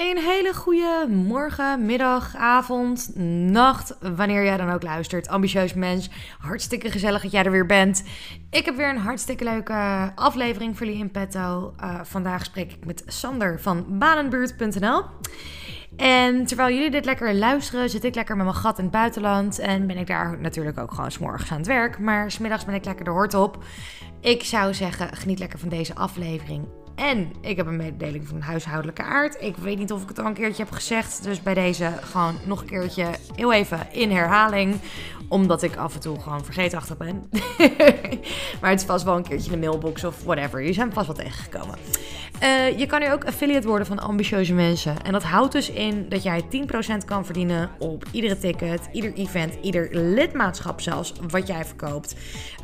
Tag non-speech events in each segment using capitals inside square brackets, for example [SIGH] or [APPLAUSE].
Een hele goede morgen, middag, avond, nacht, wanneer jij dan ook luistert. Ambitieus mens, hartstikke gezellig dat jij er weer bent. Ik heb weer een hartstikke leuke aflevering voor jullie in petto. Uh, vandaag spreek ik met Sander van banenbuurt.nl. En terwijl jullie dit lekker luisteren, zit ik lekker met mijn gat in het buitenland. En ben ik daar natuurlijk ook gewoon s'morgens aan het werk. Maar smiddags ben ik lekker de hort op. Ik zou zeggen, geniet lekker van deze aflevering. En ik heb een mededeling van huishoudelijke aard. Ik weet niet of ik het al een keertje heb gezegd. Dus bij deze gewoon nog een keertje heel even in herhaling. Omdat ik af en toe gewoon vergeetachtig ben. [LAUGHS] maar het is vast wel een keertje in de mailbox of whatever. Je zijn vast wel tegengekomen. Uh, je kan nu ook affiliate worden van ambitieuze mensen. En dat houdt dus in dat jij 10% kan verdienen op iedere ticket, ieder event, ieder lidmaatschap zelfs, wat jij verkoopt.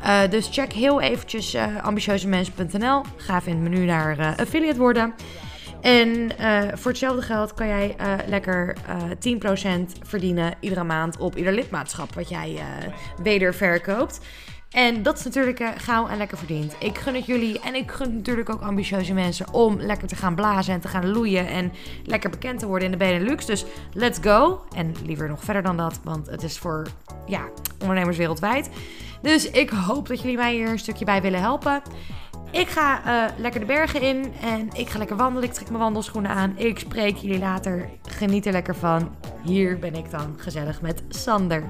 Uh, dus check heel eventjes uh, ambitieuzemensen.nl. Ga even in het menu naar affiliate worden. En voor hetzelfde geld kan jij lekker 10% verdienen iedere maand op ieder lidmaatschap wat jij weder verkoopt. En dat is natuurlijk uh, gauw en lekker verdiend. Ik gun het jullie en ik gun natuurlijk ook ambitieuze mensen om lekker te gaan blazen en te gaan loeien en lekker bekend te worden in de Benelux. Dus let's go. En liever nog verder dan dat, want het is voor ja, ondernemers wereldwijd. Dus ik hoop dat jullie mij hier een stukje bij willen helpen. Ik ga uh, lekker de bergen in en ik ga lekker wandelen. Ik trek mijn wandelschoenen aan. Ik spreek jullie later. Geniet er lekker van. Hier ben ik dan gezellig met Sander.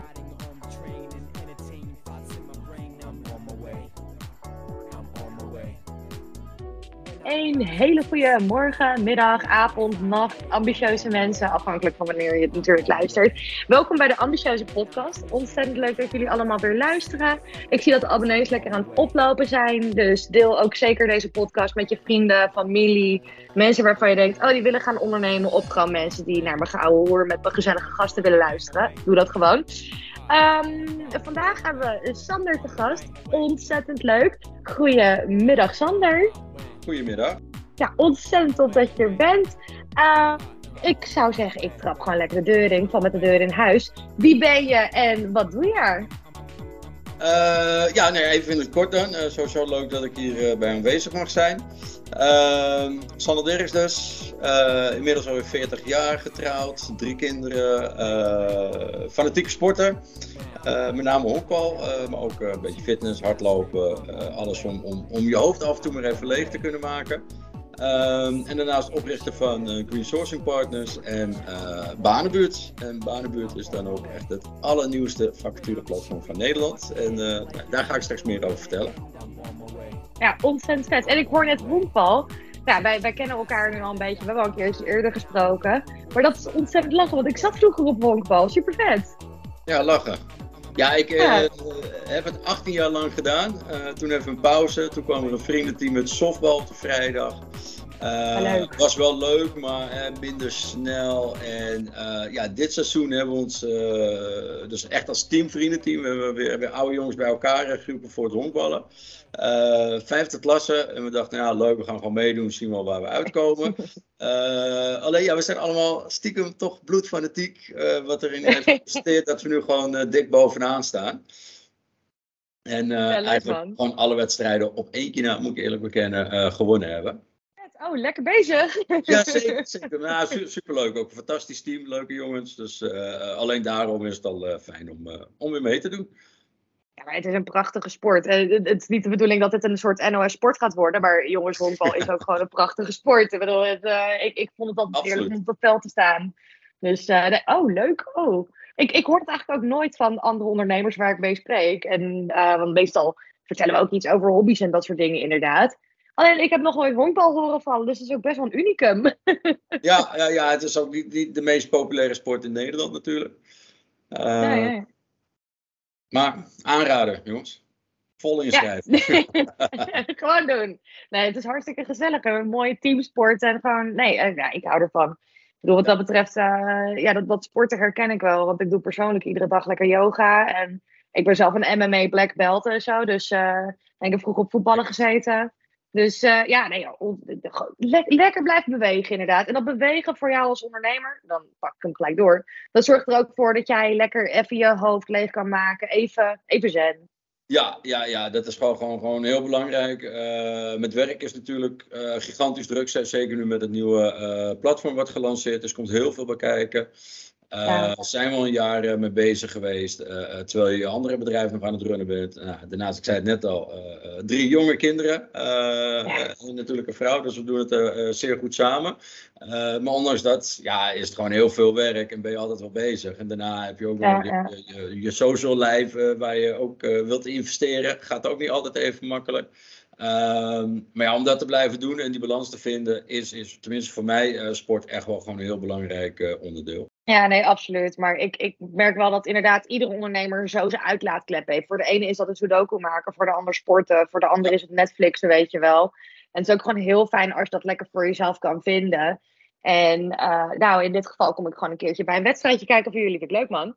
Een hele goede morgen, middag, avond, nacht, ambitieuze mensen, afhankelijk van wanneer je het natuurlijk luistert. Welkom bij de Ambitieuze Podcast. Ontzettend leuk dat jullie allemaal weer luisteren. Ik zie dat de abonnees lekker aan het oplopen zijn, dus deel ook zeker deze podcast met je vrienden, familie, mensen waarvan je denkt, oh die willen gaan ondernemen, of gewoon mensen die naar mijn gouden hoer met mijn gezellige gasten willen luisteren. Doe dat gewoon. Um, vandaag hebben we Sander te gast. Ontzettend leuk. Goedemiddag Sander. Goedemiddag. Ja, ontzettend top dat je er bent. Uh, ik zou zeggen, ik trap gewoon lekker de deur in. Van met de deur in huis. Wie ben je en wat doe je? Uh, ja, even in het kort dan. Uh, sowieso leuk dat ik hier uh, bij aanwezig mag zijn. Uh, Sander Dirks dus. inmiddels alweer 40 jaar getrouwd. Drie kinderen. fanatieke sporter. met name honkbal. maar ook een beetje fitness, hardlopen. alles om, om, om je hoofd af en toe maar even leeg te kunnen maken. Um, en daarnaast oprichter van uh, Green Sourcing Partners en uh, Banenbuurt. En Banenbuurt is dan ook echt het allernieuwste vacatureplatform van Nederland. En uh, daar ga ik straks meer over vertellen. Ja, ontzettend vet. En ik hoor net honkbal. Ja, wij, wij kennen elkaar nu al een beetje. We hebben al een keertje eerder gesproken. Maar dat is ontzettend lachen, want ik zat vroeger op honkbal. Super vet. Ja, lachen. Ja, ik ja. Uh, heb het 18 jaar lang gedaan. Uh, toen even een pauze. Toen kwam er een vriendenteam met softbal op de vrijdag. Uh, was wel leuk, maar minder snel. En ja, dit seizoen hebben we ons, dus echt als teamvriendenteam, we hebben weer, weer oude jongens bij elkaar geroepen voor het honkballen. Vijfde klasse. En we dachten, nou leuk, we gaan gewoon meedoen, zien wel waar we uitkomen. Uh, [LAUGHS] alleen ja, we zijn allemaal stiekem toch bloedfanatiek. Uh, wat erin heeft [LAUGHS] gepresteerd dat we nu gewoon dik bovenaan staan. En eigenlijk gewoon alle wedstrijden op één keer na, moet ik eerlijk bekennen, gewonnen hebben. Oh, lekker bezig. [LAUGHS] ja, zeker. zeker. Nou, su superleuk. Ook een fantastisch team, leuke jongens. Dus alleen daarom is het al fijn om, om weer mee te doen. Ja, maar het is een prachtige sport. het is niet de bedoeling dat het een soort NOS-sport gaat worden. Maar jongenshonkbal is ook [LAUGHS] gewoon een prachtige sport. Ik, bedoel, het, ik, ik vond het altijd heerlijk om op het veld te staan. Dus, oh, leuk. Oh. Ik, ik hoor het eigenlijk ook nooit van andere ondernemers waar ik mee spreek. En, want meestal vertellen we ook iets over hobby's en dat soort dingen, inderdaad. Alleen, ik heb nog nooit honkbal horen vallen, dus het is ook best wel een unicum. ja, [LAUGHS] ja, ja, het is ook niet, niet de meest populaire sport in Nederland natuurlijk. ja, ja. Maar aanraden, jongens. Vol inschrijven. Ja. [LAUGHS] gewoon doen. Nee, het is hartstikke gezellig. Een mooie teamsport. En gewoon, nee, uh, ja, ik hou ervan. Ik bedoel, wat dat betreft, uh, ja, dat, dat sporten herken ik wel. Want ik doe persoonlijk iedere dag lekker yoga. En ik ben zelf een MMA black belt en zo. Dus ik heb vroeg op voetballen gezeten. Dus uh, ja, nee, le lekker blijven bewegen inderdaad. En dat bewegen voor jou als ondernemer, dan pak ik hem gelijk door. Dat zorgt er ook voor dat jij lekker even je hoofd leeg kan maken. Even, even zen. Ja, ja, ja, dat is gewoon, gewoon, gewoon heel belangrijk. met werk is natuurlijk gigantisch druk, zeker nu met het nieuwe platform wat gelanceerd is. komt heel veel bij kijken. Uh, Zijn we al een jaar uh, mee bezig geweest, uh, terwijl je andere bedrijven nog aan het runnen bent. Nou, daarnaast, ik zei het net al, drie jonge kinderen en natuurlijk een vrouw, dus we doen het zeer goed samen. maar ondanks dat ja, is het gewoon heel veel werk en ben je altijd wel bezig. En daarna heb je ook nog je, je, je, social life waar je ook wilt investeren. Gaat ook niet altijd even makkelijk. Ehm, maar ja, om dat te blijven doen en die balans te vinden, is, is tenminste voor mij sport echt wel gewoon een heel belangrijk onderdeel. Ja, nee, absoluut. Maar ik, ik merk wel dat inderdaad iedere ondernemer zo zijn uitlaatklep heeft. Voor de ene is dat een sudoku maken, voor de ander sporten, voor de ander is het Netflixen, weet je wel. En het is ook gewoon heel fijn als je dat lekker voor jezelf kan vinden. En uh, nou, in dit geval kom ik gewoon een keertje bij een wedstrijdje kijken voor jullie. Vind ik leuk, man.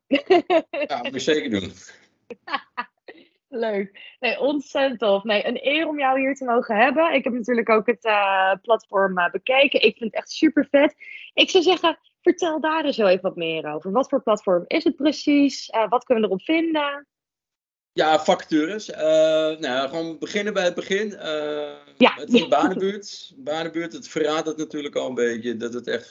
Ja, moet je zeker doen. [LAUGHS] Leuk. Nee, ontzettend tof. Nee, een eer om jou hier te mogen hebben. Ik heb natuurlijk ook het uh, platform uh, bekeken. Ik vind het echt super vet. Ik zou zeggen, Vertel daar eens zo even wat meer over. Wat voor platform is het precies? Uh, wat kunnen we erop vinden? Ja, vacatures. Uh, nou, gewoon beginnen bij het begin. Uh, ja. Het is een banenbuurt. Banenbuurt, het verraadt het natuurlijk al een beetje dat het echt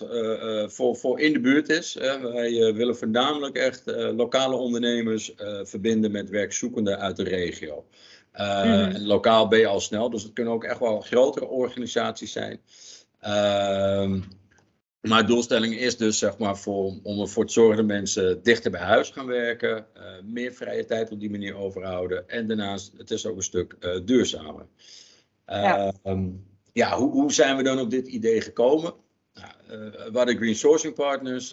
voor, voor in de buurt is. wij willen voornamelijk echt lokale ondernemers verbinden met werkzoekenden uit de regio. Mhm. en lokaal ben je al snel, dus het kunnen ook echt wel grotere organisaties zijn. Ehm, maar doelstelling is dus zeg maar voor, om ervoor te zorgen dat mensen dichter bij huis gaan werken, uh, meer vrije tijd op die manier overhouden en daarnaast, het is ook een stuk uh, duurzamer. Ja, uh, ja hoe, hoe, zijn we dan op dit idee gekomen? Uh, we hadden Green Sourcing Partners,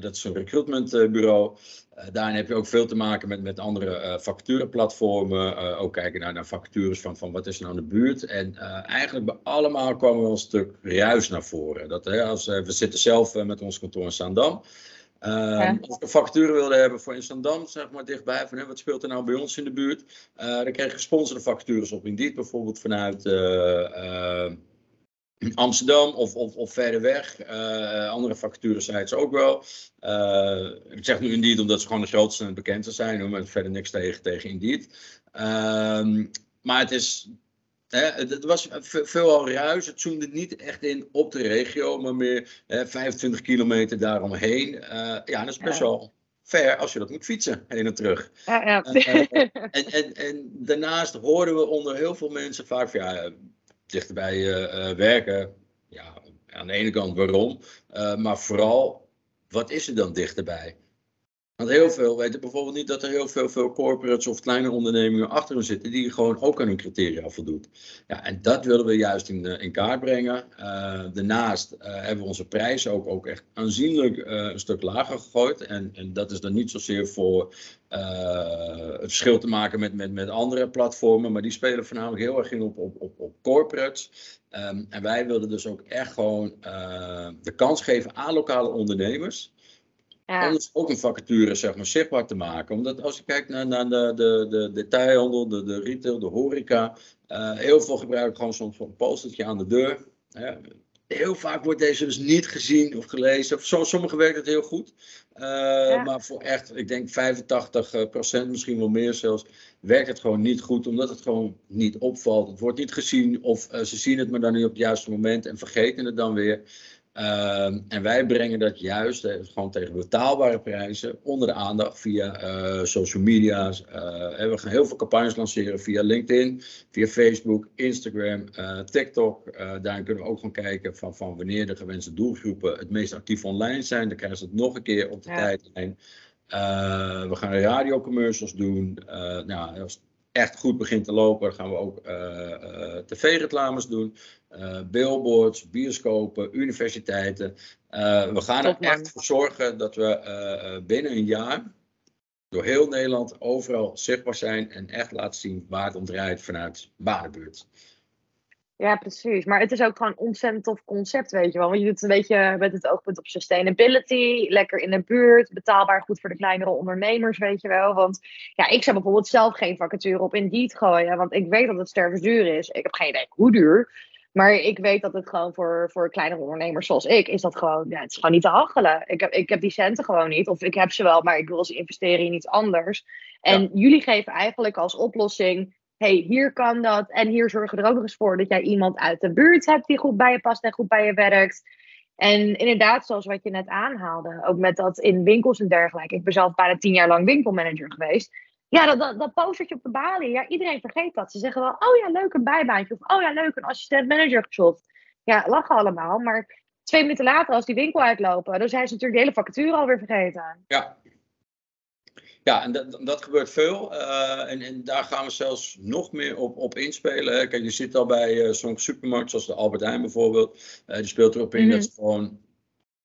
dat is een recruitmentbureau. Uh, daarin heb je ook veel te maken met, met andere uh, vacatureplatformen. Uh, ook kijken naar, naar vacatures van, van wat is er nou in de buurt. En eigenlijk bij allemaal kwam er een stuk ruis naar voren. Dat, als, we zitten zelf met ons kantoor in Zaandam. Ja. Als ik een vacature wilde hebben voor in Zaandam, zeg maar dichtbij, van hè, wat speelt er nou bij ons in de buurt? dan kreeg je gesponsorde vacatures op Indeed, bijvoorbeeld vanuit Amsterdam of, of, of verder weg. Uh, andere vacaturesites ook wel. Uh, ik zeg nu Indeed omdat ze gewoon de grootste en bekendste zijn. Hoor, maar verder niks tegen, tegen Indeed. Uh, maar het is... Hè, het, was veel ruis. Het zoomde niet echt in op de regio, maar meer hè, 25 kilometer daaromheen. Uh, ja, dat is best wel ver als je dat moet fietsen, heen en terug. Ja, ja. en, en, en, daarnaast hoorden we onder heel veel mensen vaak van ja, dichterbij uh, werken. Ja, aan de ene kant waarom, uh, maar vooral wat is er dan dichterbij? Want heel veel weten bijvoorbeeld niet dat er heel veel, veel corporates of kleine ondernemingen achter hen zitten die gewoon ook aan hun criteria voldoet. Ja, en dat willen we juist in, in kaart brengen. Uh, daarnaast uh, hebben we onze prijzen ook, ook echt aanzienlijk een stuk lager gegooid. En, en dat is dan niet zozeer voor het verschil te maken met, met, met andere platformen, maar die spelen voornamelijk heel erg in op, op, op, corporates. Um, en wij wilden dus ook echt gewoon de kans geven aan lokale ondernemers. Ja. Om ook een vacature zeg maar, zichtbaar te maken. Omdat als je kijkt naar, naar de, de, de detailhandel, de, de retail, de horeca. Uh, heel veel gebruiken gewoon soms een postertje aan de deur. heel vaak wordt deze dus niet gezien of gelezen. Of sommigen werkt het heel goed. Uh, ja. Maar voor echt, ik denk 85%, misschien wel meer zelfs, werkt het gewoon niet goed. Omdat het gewoon niet opvalt. Het wordt niet gezien of uh, ze zien het maar dan niet op het juiste moment en vergeten het dan weer. Ehm, en wij brengen dat juist uh, gewoon tegen betaalbare prijzen onder de aandacht via uh, social media's. Uh, we gaan heel veel campagnes lanceren via LinkedIn, via Facebook, Instagram, TikTok. daarin kunnen we ook gewoon kijken van, van wanneer de gewenste doelgroepen het meest actief online zijn. Dan krijgen ze het nog een keer op de ja. tijdlijn. we gaan radiocommercials doen. nou, als echt goed begint te lopen, gaan we ook tv-reclames doen. Uh, billboards, bioscopen, universiteiten. We gaan er echt voor zorgen dat we binnen een jaar door heel Nederland overal zichtbaar zijn en echt laten zien waar het om draait vanuit Badenbuurt. Ja, precies. Maar het is ook gewoon een ontzettend tof concept, weet je wel. Want je doet een beetje met het oogpunt op sustainability, lekker in de buurt, betaalbaar goed voor de kleinere ondernemers, weet je wel. Want ja, ik zou bijvoorbeeld zelf geen vacature op Indeed gooien, want ik weet dat het stervensduur is. Ik heb geen idee hoe duur. Maar ik weet dat het gewoon voor, voor kleinere ondernemers zoals ik, is dat gewoon, ja, het is gewoon niet te hachelen. Ik heb, ik heb die centen gewoon niet. Of ik heb ze wel, maar ik wil ze investeren in iets anders. En jullie geven eigenlijk als oplossing, hey, hier kan dat. En hier zorgen er ook nog eens voor dat jij iemand uit de buurt hebt die goed bij je past en goed bij je werkt. En inderdaad, zoals wat je net aanhaalde, ook met dat in winkels en dergelijke. Ik ben zelf bijna tien jaar lang winkelmanager geweest. Ja, dat, dat, dat postertje op de balie, ja, iedereen vergeet dat. Ze zeggen wel, oh ja, leuk een bijbaantje. Of oh ja, leuk een assistent manager gezocht. Ja, lachen allemaal. Maar twee minuten later, als die winkel uitlopen, dan zijn ze natuurlijk de hele vacature alweer vergeten. Ja, ja, en dat, dat gebeurt veel. Uh, en, en, daar gaan we zelfs nog meer op, op inspelen. Kijk, je zit al bij uh, zo'n supermarkt zoals de Albert Heijn bijvoorbeeld. Uh, die speelt erop in mm dat ze gewoon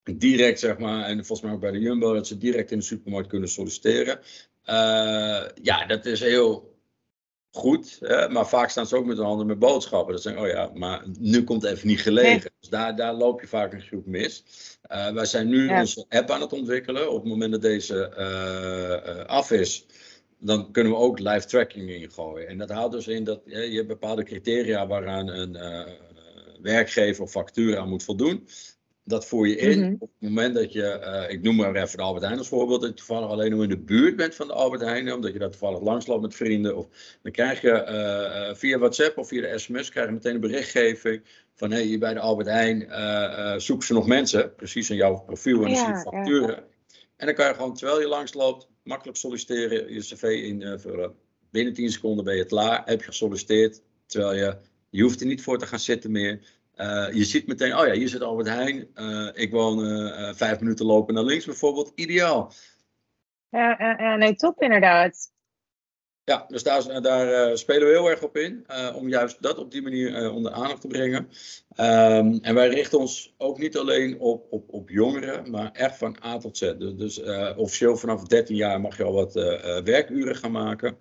direct, zeg maar, en volgens mij ook bij de Jumbo, dat ze direct in de supermarkt kunnen solliciteren. ja, dat is heel goed, maar vaak staan ze ook met hun handen met boodschappen. Dat zeggen, oh ja, maar nu komt het even niet gelegen. Dus daar, daar loop je vaak een groep mis. Uh, wij zijn nu onze app aan het ontwikkelen. Op het moment dat deze uh, af is, dan kunnen we ook live tracking ingooien. En dat houdt dus in dat je hebt bepaalde criteria waaraan een werkgever of factuur aan moet voldoen dat voer je in mhm. op het moment dat je, uh, ik noem maar even de Albert Heijn als voorbeeld, dat je toevallig alleen nog in de buurt bent van de Albert Heijn, omdat je daar toevallig langsloopt met vrienden. Of, dan krijg je uh, via WhatsApp of via de sms krijg je meteen een berichtgeving van hé, hey, hier bij de Albert Heijn uh, zoeken ze nog mensen, precies in jouw profiel en ja, facturen. Ja. En dan kan je gewoon, terwijl je langsloopt, makkelijk solliciteren, je cv invullen. Binnen 10 seconden ben je klaar, heb je gesolliciteerd, terwijl je, je hoeft er niet voor te gaan zitten meer. Uh, je ziet meteen, oh ja, hier zit Albert Heijn. Uh, ik woon uh, vijf minuten lopen naar links bijvoorbeeld. Ideaal. Ja, ja nee, top inderdaad. Ja, dus daar, daar spelen we heel erg op in. om juist dat op die manier onder aandacht te brengen. Um, en wij richten ons ook niet alleen op, op, op jongeren, maar echt van A tot Z. Dus, dus officieel vanaf 13 jaar mag je al wat werkuren gaan maken.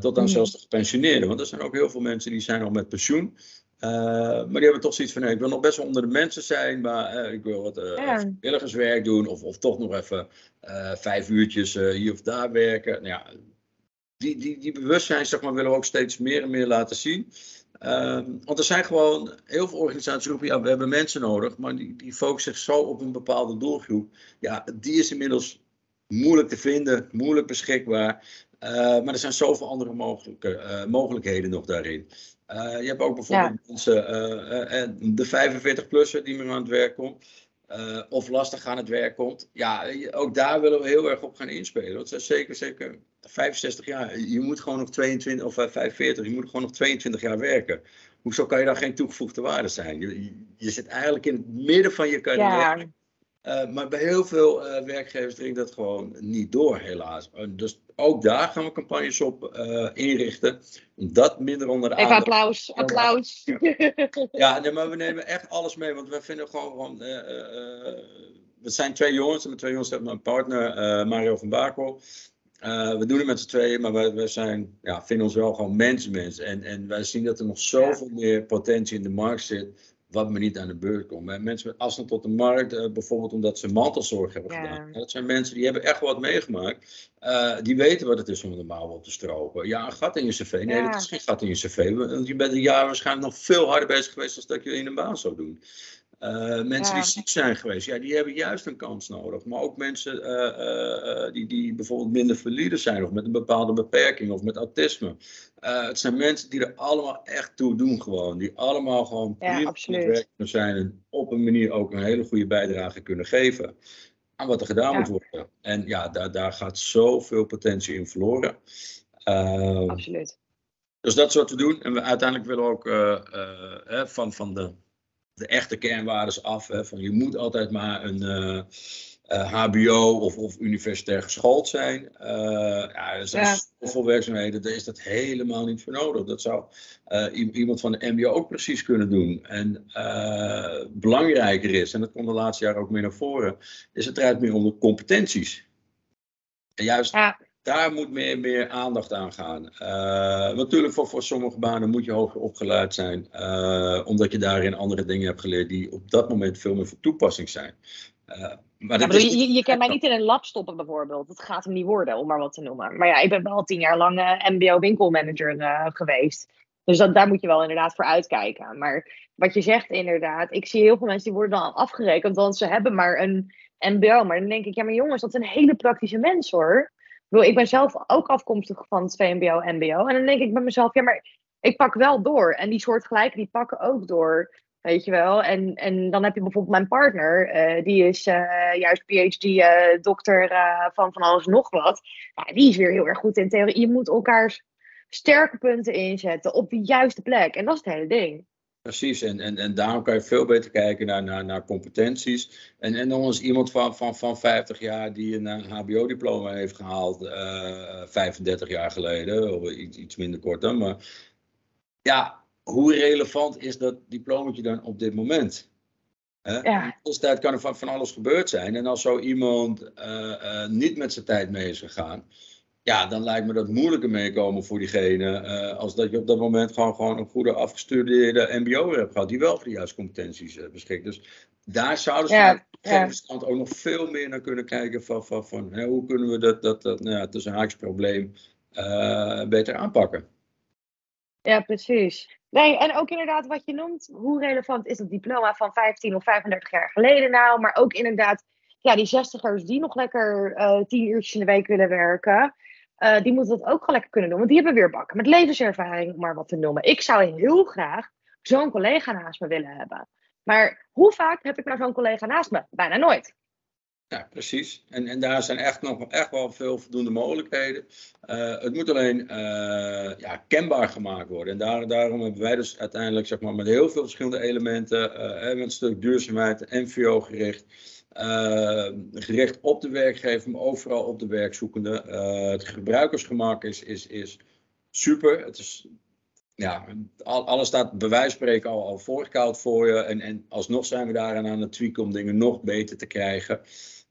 tot aan mm. zelfs de gepensioneerden. Want er zijn ook heel veel mensen die zijn al met pensioen. Uh, maar die hebben toch zoiets van: nee, ik wil nog best wel onder de mensen zijn, maar uh, ik wil wat uh, ja. vrijwilligerswerk doen. Of, of toch nog even vijf uurtjes hier of daar werken. Nou ja, die, die, die bewustzijn zeg maar, willen we ook steeds meer en meer laten zien. Ehm, want er zijn gewoon heel veel organisaties die roepen: ja, we hebben mensen nodig, maar die, die focussen zich zo op een bepaalde doelgroep. Ja, die is inmiddels moeilijk te vinden, moeilijk beschikbaar. maar er zijn zoveel andere mogelijke, mogelijkheden nog daarin. Uh, je hebt ook bijvoorbeeld mensen, uh, uh, de 45-plusser die meer aan het werk komt. of lastig aan het werk komt. Ja, ook daar willen we heel erg op gaan inspelen. Dat is zeker, zeker 65 jaar. Je moet gewoon nog 22 of 45, je moet gewoon nog 22 jaar werken. Hoezo kan je dan geen toegevoegde waarde zijn? Je, je zit eigenlijk in het midden van je carrière. Ja. maar bij heel veel werkgevers dringt dat gewoon niet door, helaas. dus ook daar gaan we campagnes op uh, inrichten. Om dat minder onder de Even applaus, applaus. Ja, nee, maar we nemen echt alles mee. Want we vinden gewoon, gewoon uh, uh, we zijn twee jongens. En met twee jongens hebben een partner, Mario van Bakel. we doen het met z'n tweeën, maar wij, wij zijn, ja, vinden ons wel gewoon mensen, En, en wij zien dat er nog zoveel meer potentie in de markt zit wat me niet aan de beurt komt. Mensen met afstand tot de markt, uh, bijvoorbeeld omdat ze mantelzorg hebben gedaan. Dat zijn mensen die hebben echt wat meegemaakt. Uh, die weten wat het is om de mouw op te stropen. Ja, een gat in je cv. Nee, dat is geen gat in je cv. Want je bent een jaar waarschijnlijk nog veel harder bezig geweest dan dat je in een baan zou doen. Uh, mensen die ziek zijn geweest, ja, die hebben juist een kans nodig. Maar ook mensen uh, uh, die, die bijvoorbeeld minder valide zijn, of met een bepaalde beperking, of met autisme. het zijn mensen die er allemaal echt toe doen, gewoon. Die allemaal gewoon prima ja, zijn en op een manier ook een hele goede bijdrage kunnen geven aan wat er gedaan moet worden. En ja, daar, daar gaat zoveel potentie in verloren. Ehm, absoluut. Dus dat wat we doen. En we uiteindelijk willen ook van, van de de echte kernwaarden af. Hè, van je moet altijd maar een uh, uh, HBO of, of universitair geschoold zijn. Uh, ja, er zijn ja. zoveel werkzaamheden, daar is dat helemaal niet voor nodig. Dat zou iemand van de MBO ook precies kunnen doen. En belangrijker is, en dat komt de laatste jaren ook meer naar voren, is het draait meer om de competenties. En juist ja daar moet meer, meer aandacht aan gaan. Uh, natuurlijk, voor, voor sommige banen moet je hoger opgeleid zijn, uh, omdat je daarin andere dingen hebt geleerd die op dat moment veel meer voor toepassing zijn. Uh, maar ja, is... je, je, kan mij niet in een lab stoppen, bijvoorbeeld. Dat gaat hem niet worden, om maar wat te noemen. Maar ja, ik ben wel tien jaar lang MBO-winkelmanager geweest. Dus dat, daar moet je wel inderdaad voor uitkijken. Maar wat je zegt inderdaad, ik zie heel veel mensen die worden dan afgerekend, want ze hebben maar een MBO. Maar dan denk ik, ja maar jongens, dat is een hele praktische mens hoor. Ik, ben zelf ook afkomstig van het VMBO, MBO. En dan denk ik bij mezelf, ja maar ik pak wel door. En die soortgelijken, die pakken ook door. Weet je wel? En, en dan heb je bijvoorbeeld mijn partner, uh, die is uh, juist PhD-dokter eh, van van alles nog wat. Die is weer heel erg goed in theorie. Je moet elkaars sterke punten inzetten op de juiste plek. En dat is het hele ding. Precies, en, en, en daarom kan je veel beter kijken naar, naar, naar competenties. En, en dan is iemand van, van, van 50 jaar die een HBO-diploma heeft gehaald, 35 jaar geleden, of iets, iets minder kort dan. Maar ja, hoe relevant is dat diplomaatje dan op dit moment? Hè? Ja. In tijd kan er van, van alles gebeurd zijn. En als zo iemand uh, uh, niet met zijn tijd mee is gegaan, ja, dan lijkt me dat moeilijker meekomen voor diegene. Uh, als dat je op dat moment gewoon, gewoon een goede afgestudeerde MBO hebt gehad, die wel voor de juiste competenties beschikt. Dus daar zouden ze ja, ja. ook nog veel meer naar kunnen kijken van, van, van hè, hoe kunnen we dat, dat, dat nou ja, tussen haaks probleem beter aanpakken. Ja, precies. Nee, en ook inderdaad wat je noemt, hoe relevant is het diploma van 15 of 35 jaar geleden nou? Maar ook inderdaad, ja, die zestigers die nog lekker tien uurtjes in de week willen werken, uh, die moeten dat ook gewoon lekker kunnen doen. Want die hebben weer bakken met levenservaring, om maar wat te noemen. Ik zou heel graag zo'n collega naast me willen hebben. Maar hoe vaak heb ik nou zo'n collega naast me? Bijna nooit. Ja, precies. En, en daar zijn echt nog echt wel veel voldoende mogelijkheden. Uh, het moet alleen uh, ja, kenbaar gemaakt worden. En daar, daarom hebben wij dus uiteindelijk zeg maar, met heel veel verschillende elementen, met een stuk duurzaamheid, NVO gericht, gericht op de werkgever, maar overal op de werkzoekende. het gebruikersgemak is, is, is super. Het is ja, alles staat bij wijze spreken al, al voorgekoud voor je. En, en alsnog zijn we daaraan aan het tweaken om dingen nog beter te krijgen.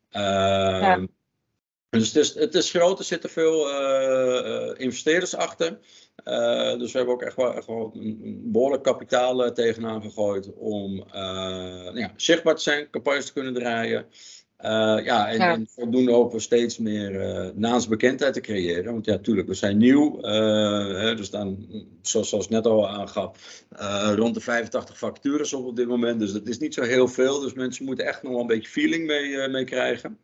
Ehm, dus het is, het is groot, er zitten veel uh, investeerders achter. Uh, dus we hebben ook echt wel, echt wel een behoorlijk kapitaal tegenaan gegooid om ja, zichtbaar te zijn, campagnes te kunnen draaien. ja, en, ja. en voldoende ook steeds meer naamsbekendheid te creëren. Want ja, natuurlijk, we zijn nieuw. Hè, er staan, zoals, zoals net al aangaf, rond de 85 vacatures op op dit moment. Dus dat is niet zo heel veel. Dus mensen moeten echt nog wel een beetje feeling mee, mee krijgen.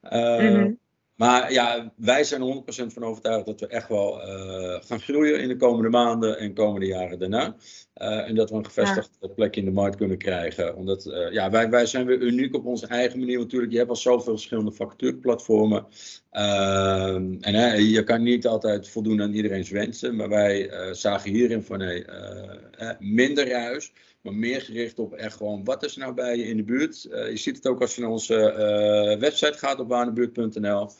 Mm Maar ja, wij zijn 100% van overtuigd dat we echt wel uh, gaan groeien in de komende maanden en komende jaren daarna. Uh, en dat we een gevestigd ja. plekje in de markt kunnen krijgen. Omdat uh, ja, wij, wij zijn weer uniek op onze eigen manier. Natuurlijk, je hebt al zoveel verschillende vacatureplatformen. Ehm, en je kan niet altijd voldoen aan iedereen's wensen. Maar wij zagen hierin van nee, minder ruis maar meer gericht op echt gewoon wat is er nou bij je in de buurt. Je ziet het ook als je naar onze website gaat op waarnebuurt.nl.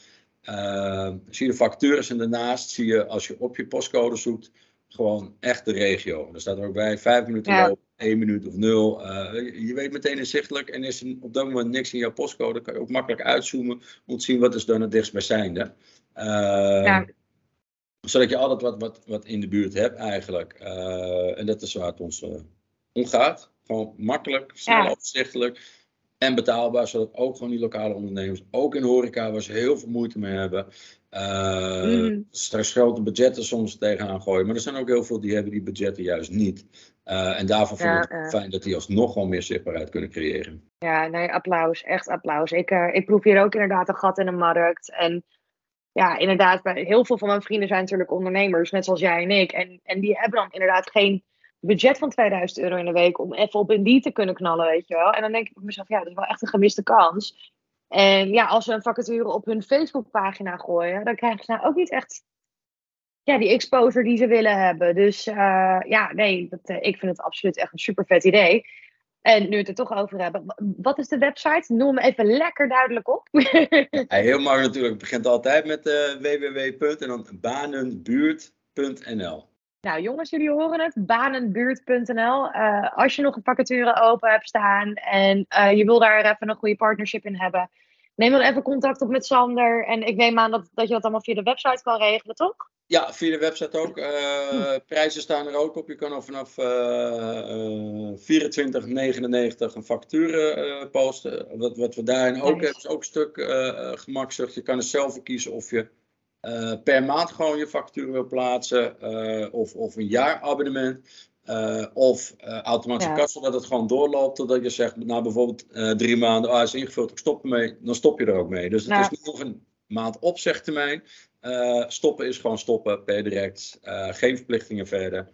Uh, zie je de vacatures en daarnaast zie je als je op je postcode zoekt gewoon echt de regio. Er staat er ook bij vijf minuten ja. lopen, één minuut of nul. je weet meteen inzichtelijk en is er op dat moment niks in jouw postcode, kan je ook makkelijk uitzoomen om te zien wat is dan het dichtstbijzijnde. Ja zodat je altijd wat, wat, wat in de buurt hebt eigenlijk. Uh, en dat is waar het ons uh, omgaat. Gewoon makkelijk, snel, ja. overzichtelijk en betaalbaar, zodat ook gewoon die lokale ondernemers, ook in horeca, waar ze heel veel moeite mee hebben, uh, mm. straks grote budgetten soms tegenaan gooien. Maar er zijn ook heel veel die hebben die budgetten juist niet. Uh, en daarvoor vind ik het fijn dat die alsnog wel meer zichtbaarheid kunnen creëren. Ja, nee, applaus. Echt applaus. Ik, uh, ik proef hier ook inderdaad een gat in de markt. En ja, inderdaad, heel veel van mijn vrienden zijn natuurlijk ondernemers, net zoals jij en ik. En, en die hebben dan inderdaad geen budget van 2000 euro in de week om even op die te kunnen knallen, weet je wel. En dan denk ik bij mezelf, ja, dat is wel echt een gemiste kans. En ja, als ze een vacature op hun Facebookpagina gooien, dan krijgen ze nou ook niet echt ja, die exposure die ze willen hebben. Dus uh, ja, nee, dat, uh, ik vind het absoluut echt een super vet idee. En nu we het er toch over hebben, wat is de website? Noem hem even lekker duidelijk op. [LAUGHS] heel makkelijk natuurlijk. Het begint altijd met uh, www. en dan banenbuurt.nl. Nou jongens, jullie horen het. Banenbuurt.nl. Uh, als je nog een vacature open hebt staan en uh, je wil daar even een goede partnership in hebben, neem dan even contact op met Sander. En ik neem aan dat, dat je dat allemaal via de website kan regelen, toch? Ja, via de website ook. Uh, prijzen staan er ook op. Je kan al vanaf 24,99 een factuur posten. Wat, wat we daarin ook hebben, is ook een stuk gemakzucht. Je kan er zelf voor kiezen of je per maand gewoon je factuur wil plaatsen, of, of een jaarabonnement. Uh, of uh, automatische ja. zodat het gewoon doorloopt. Totdat je zegt, nou bijvoorbeeld drie maanden, ah, is ingevuld, ik stop ermee. Dan stop je er ook mee. Dus het nou. is niet nog een maand opzegtermijn. stoppen is gewoon stoppen per direct. geen verplichtingen verder.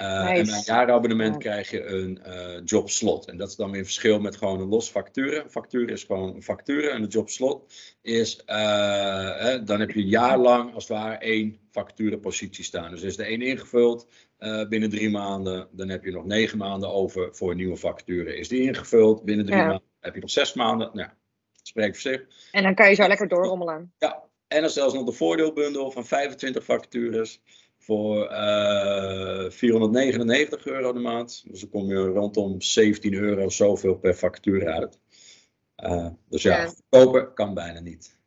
Uh, En bij een jaarabonnement krijg je een uh, jobslot. En dat is dan weer een verschil met gewoon een los factuur. Factuur is gewoon een factuur. En de jobslot is, uh, hè, dan heb je jaarlang als het ware één facturenpositie staan. Dus is de één ingevuld binnen drie maanden, dan heb je nog negen maanden over voor nieuwe facturen. Is die ingevuld binnen drie ja. maanden, heb je nog zes maanden. Nou, spreek voor zich. En dan kan je zo lekker doorrommelen. Ja, en dan zelfs nog de voordeelbundel van 25 factures voor uh, eh, 499 euro de maand. Dus dan kom je rondom 17 euro zoveel per factuur uit. Uh, dus ja, ja, kopen kan bijna niet.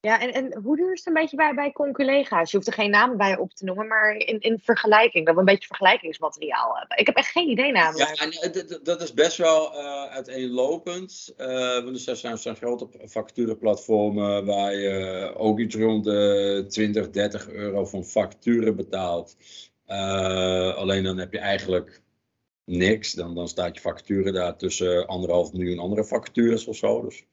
Ja, en, en hoe duur is het een beetje bij, bij conculega's? Je hoeft er geen namen bij op te noemen, maar in, in vergelijking, dat we een beetje vergelijkingsmateriaal hebben. Ik heb echt geen idee namelijk. Ja, en, dat is best wel uh, uiteenlopend. Uh, er zijn, zijn grote facturenplatformen waar je ook iets rond de 20, 30 euro van facturen betaalt. Alleen dan heb je eigenlijk niks. Dan, dan staat je facturen daar tussen anderhalf miljoen andere factures of zo. Dus.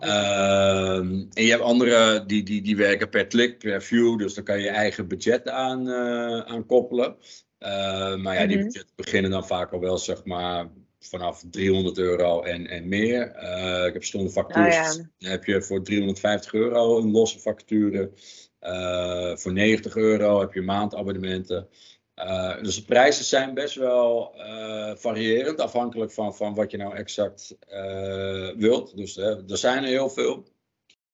Uh, en je hebt andere die, die, die werken per klik, per view. Dus dan kan je je eigen budget aan, uh, aan koppelen. Uh, maar ja, die mhm. budgetten beginnen dan vaak al wel zeg maar vanaf 300 euro en, en meer. Uh, ik heb verschillende facturen. Oh, ja. Dan heb je voor 350 euro een losse facturen. voor 90 euro heb je maandabonnementen. Uh, dus de prijzen zijn best wel uh, variërend, afhankelijk van, van wat je nou exact uh, wilt. Dus er zijn er heel veel.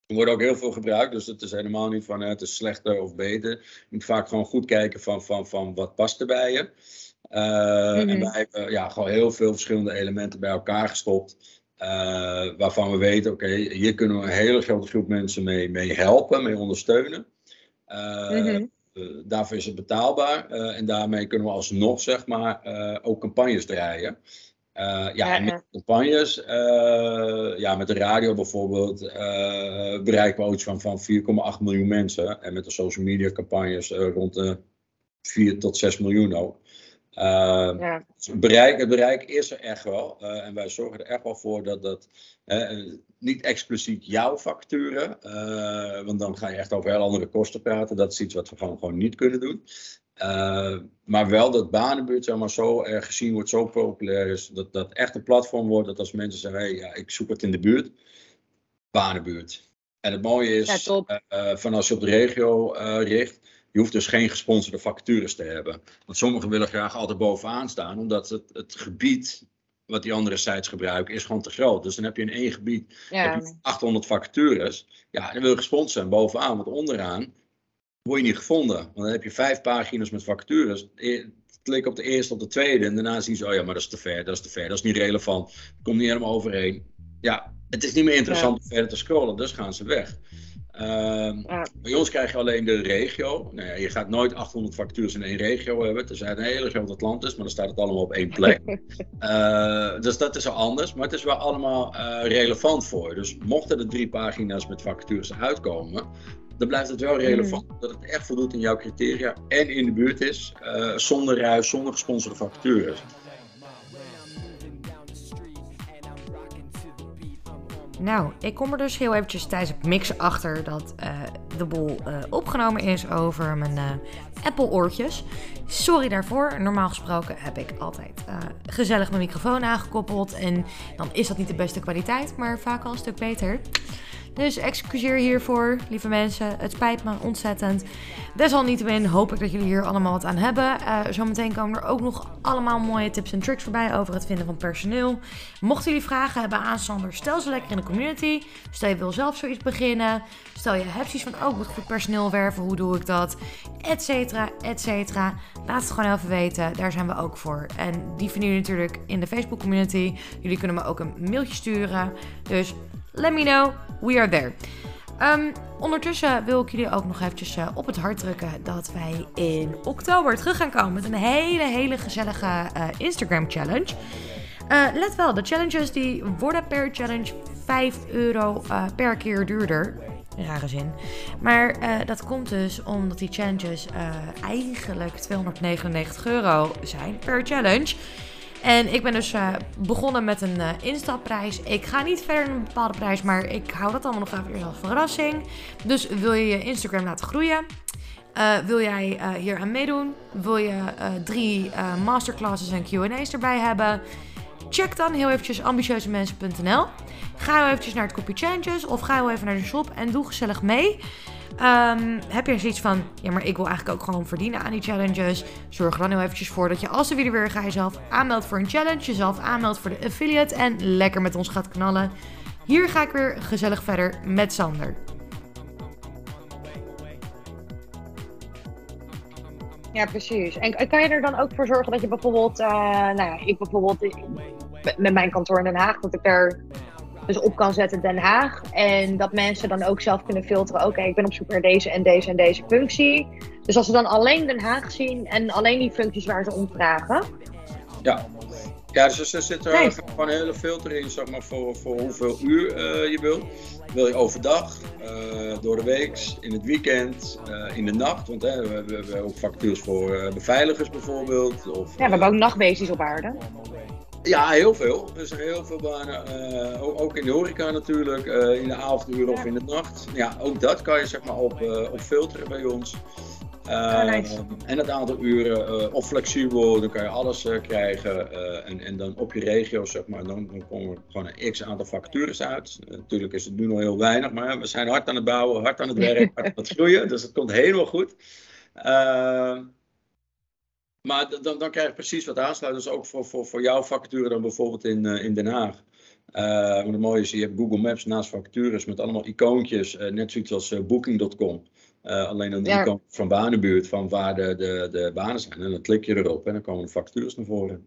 Er wordt ook heel veel gebruikt, dus het is helemaal niet van het is slechter of beter. Je moet vaak gewoon goed kijken van, van, van wat past er bij je. Mm-hmm. En wij hebben ja, gewoon heel veel verschillende elementen bij elkaar gestopt. waarvan we weten, oké, okay, hier kunnen we een hele grote groep mensen mee, mee helpen, mee ondersteunen. Mm-hmm. Uh, daarvoor is het betaalbaar uh, en daarmee kunnen we alsnog zeg maar uh, ook campagnes draaien. ja, en met campagnes, ja, met de radio bijvoorbeeld, bereiken we iets van, van 4,8 miljoen mensen. En met de social media campagnes rond de 4 tot 6 miljoen ook. Uh, ja. het, bereik, het bereik is er echt wel. Uh, en wij zorgen er echt wel voor dat dat uh, niet expliciet jouw facturen, uh, want dan ga je echt over heel andere kosten praten. Dat is iets wat we gewoon, gewoon niet kunnen doen. maar wel dat Banenbuurt zeg maar, zo erg gezien wordt, zo populair is, dat dat echt een platform wordt. Dat als mensen zeggen, hey, ja, ik zoek het in de buurt, Banenbuurt. En het mooie is, ja, van als je op de regio richt, je hoeft dus geen gesponsorde vacatures te hebben. Want sommigen willen graag altijd bovenaan staan, omdat het, het gebied wat die andere sites gebruiken is gewoon te groot. Dus dan heb je in één gebied heb je 800 vacatures. Ja, dan wil je gesponsord zijn bovenaan, want onderaan word je niet gevonden. Want dan heb je vijf pagina's met vacatures. E, klik op de eerste, op de tweede en daarna zien ze, oh ja, maar dat is te ver, dat is te ver, dat is niet relevant. Komt niet helemaal overheen. Ja, het is niet meer interessant om verder te scrollen, dus gaan ze weg. Uh, Bij ons krijg je alleen de regio. Nou ja, je gaat nooit 800 factures in één regio hebben. Er zijn een hele grote Atlantis, maar dan staat het allemaal op één plek. uh, [LAUGHS] dus dat is al anders, maar het is wel allemaal uh, relevant voor. Dus mochten er drie pagina's met vacatures uitkomen, dan blijft het wel relevant. Mm. Dat het echt voldoet in jouw criteria en in de buurt is, eh, zonder ruis, zonder gesponsorde vacatures. Nou, ik kom er dus heel eventjes tijdens het mixen achter dat uh, de boel uh, opgenomen is over mijn uh, Apple oortjes. Sorry daarvoor. Normaal gesproken heb ik altijd gezellig mijn microfoon aangekoppeld. En dan is dat niet de beste kwaliteit, maar vaak al een stuk beter. Dus excuseer hiervoor, lieve mensen. Het spijt me ontzettend. Desalniettemin hoop ik dat jullie hier allemaal wat aan hebben. Uh, zometeen komen er ook nog allemaal mooie tips en tricks voorbij over het vinden van personeel. Mochten jullie vragen hebben aan Sander, stel ze lekker in de community. Stel je wil zelf zoiets beginnen. Stel je hebt zoiets van, oh, moet goed personeel werven. Hoe doe ik dat? Etcetera, etcetera. Laat het gewoon even weten. Daar zijn we ook voor. En die vinden jullie natuurlijk in de Facebook community. Jullie kunnen me ook een mailtje sturen. Dus let me know. We are there. Um, ondertussen wil ik jullie ook nog eventjes uh, op het hart drukken dat wij in oktober terug gaan komen met een hele, hele gezellige uh, Instagram challenge. Uh, let wel, de challenges die worden per challenge 5 euro per keer duurder. Rare zin. Maar dat komt dus omdat die challenges eigenlijk 299 euro zijn per challenge. En ik ben dus uh, begonnen met een uh, instapprijs. Ik ga niet verder een bepaalde prijs, maar ik hou dat allemaal nog even als verrassing. Dus wil je je Instagram laten groeien? Uh, wil jij hier aan meedoen? Wil je drie masterclasses en Q&A's erbij hebben? Check dan heel eventjes ambitieuzemensen.nl. Ga heel eventjes naar het Copy Challenges of ga heel even naar de shop en doe gezellig mee. Um, heb je zoiets van, ja, maar ik wil eigenlijk ook gewoon verdienen aan die challenges. Zorg er dan heel eventjes voor dat je als de video weer ga jezelf aanmeldt voor een challenge. Jezelf aanmeldt voor de affiliate en lekker met ons gaat knallen. Hier ga ik weer gezellig verder met Sander. Ja, precies. En kan je er dan ook voor zorgen dat je bijvoorbeeld, uh, nou ja, ik bijvoorbeeld met mijn kantoor in Den Haag, dat ik daar dus op kan zetten Den Haag. En dat mensen dan ook zelf kunnen filteren. Oké, ik ben op zoek naar deze en deze en deze functie. Dus als ze dan alleen Den Haag zien en alleen die functies waar ze om vragen. Ja, ja dus er zit er gewoon een hele filter in, zeg maar, voor, voor hoeveel uur uh, je wilt. Wil je overdag, uh, door de week, in het weekend, uh, in de nacht? Want hè, we, we, hebben ook factures voor beveiligers bijvoorbeeld. Of, ja, we hebben ook nachtwezens op aarde. Ja, heel veel. Er zijn heel veel banen. Uh, ook in de horeca natuurlijk, uh, in de avonduren of in de nacht. Ja, ook dat kan je zeg maar op, uh, op filteren bij ons. Oh, nice. En het aantal uren, of flexibel, dan kan je alles krijgen. en, en dan op je regio, zeg maar, dan, dan komen er gewoon een x aantal vacatures uit. natuurlijk is het nu nog heel weinig, maar we zijn hard aan het bouwen, hard aan het werk, [LAUGHS] hard aan het groeien. Dus het komt helemaal goed. Maar dan, dan krijg je precies wat aansluiters ook voor, voor, voor jouw vacature dan bijvoorbeeld in, uh, in Den Haag. Uh, het mooie is, je hebt Google Maps naast vacatures met allemaal icoontjes, uh, net zoiets als Booking.com. alleen een ja. icoon van banenbuurt, van waar de, de, de banen zijn. En dan klik je erop en dan komen de vacatures naar voren.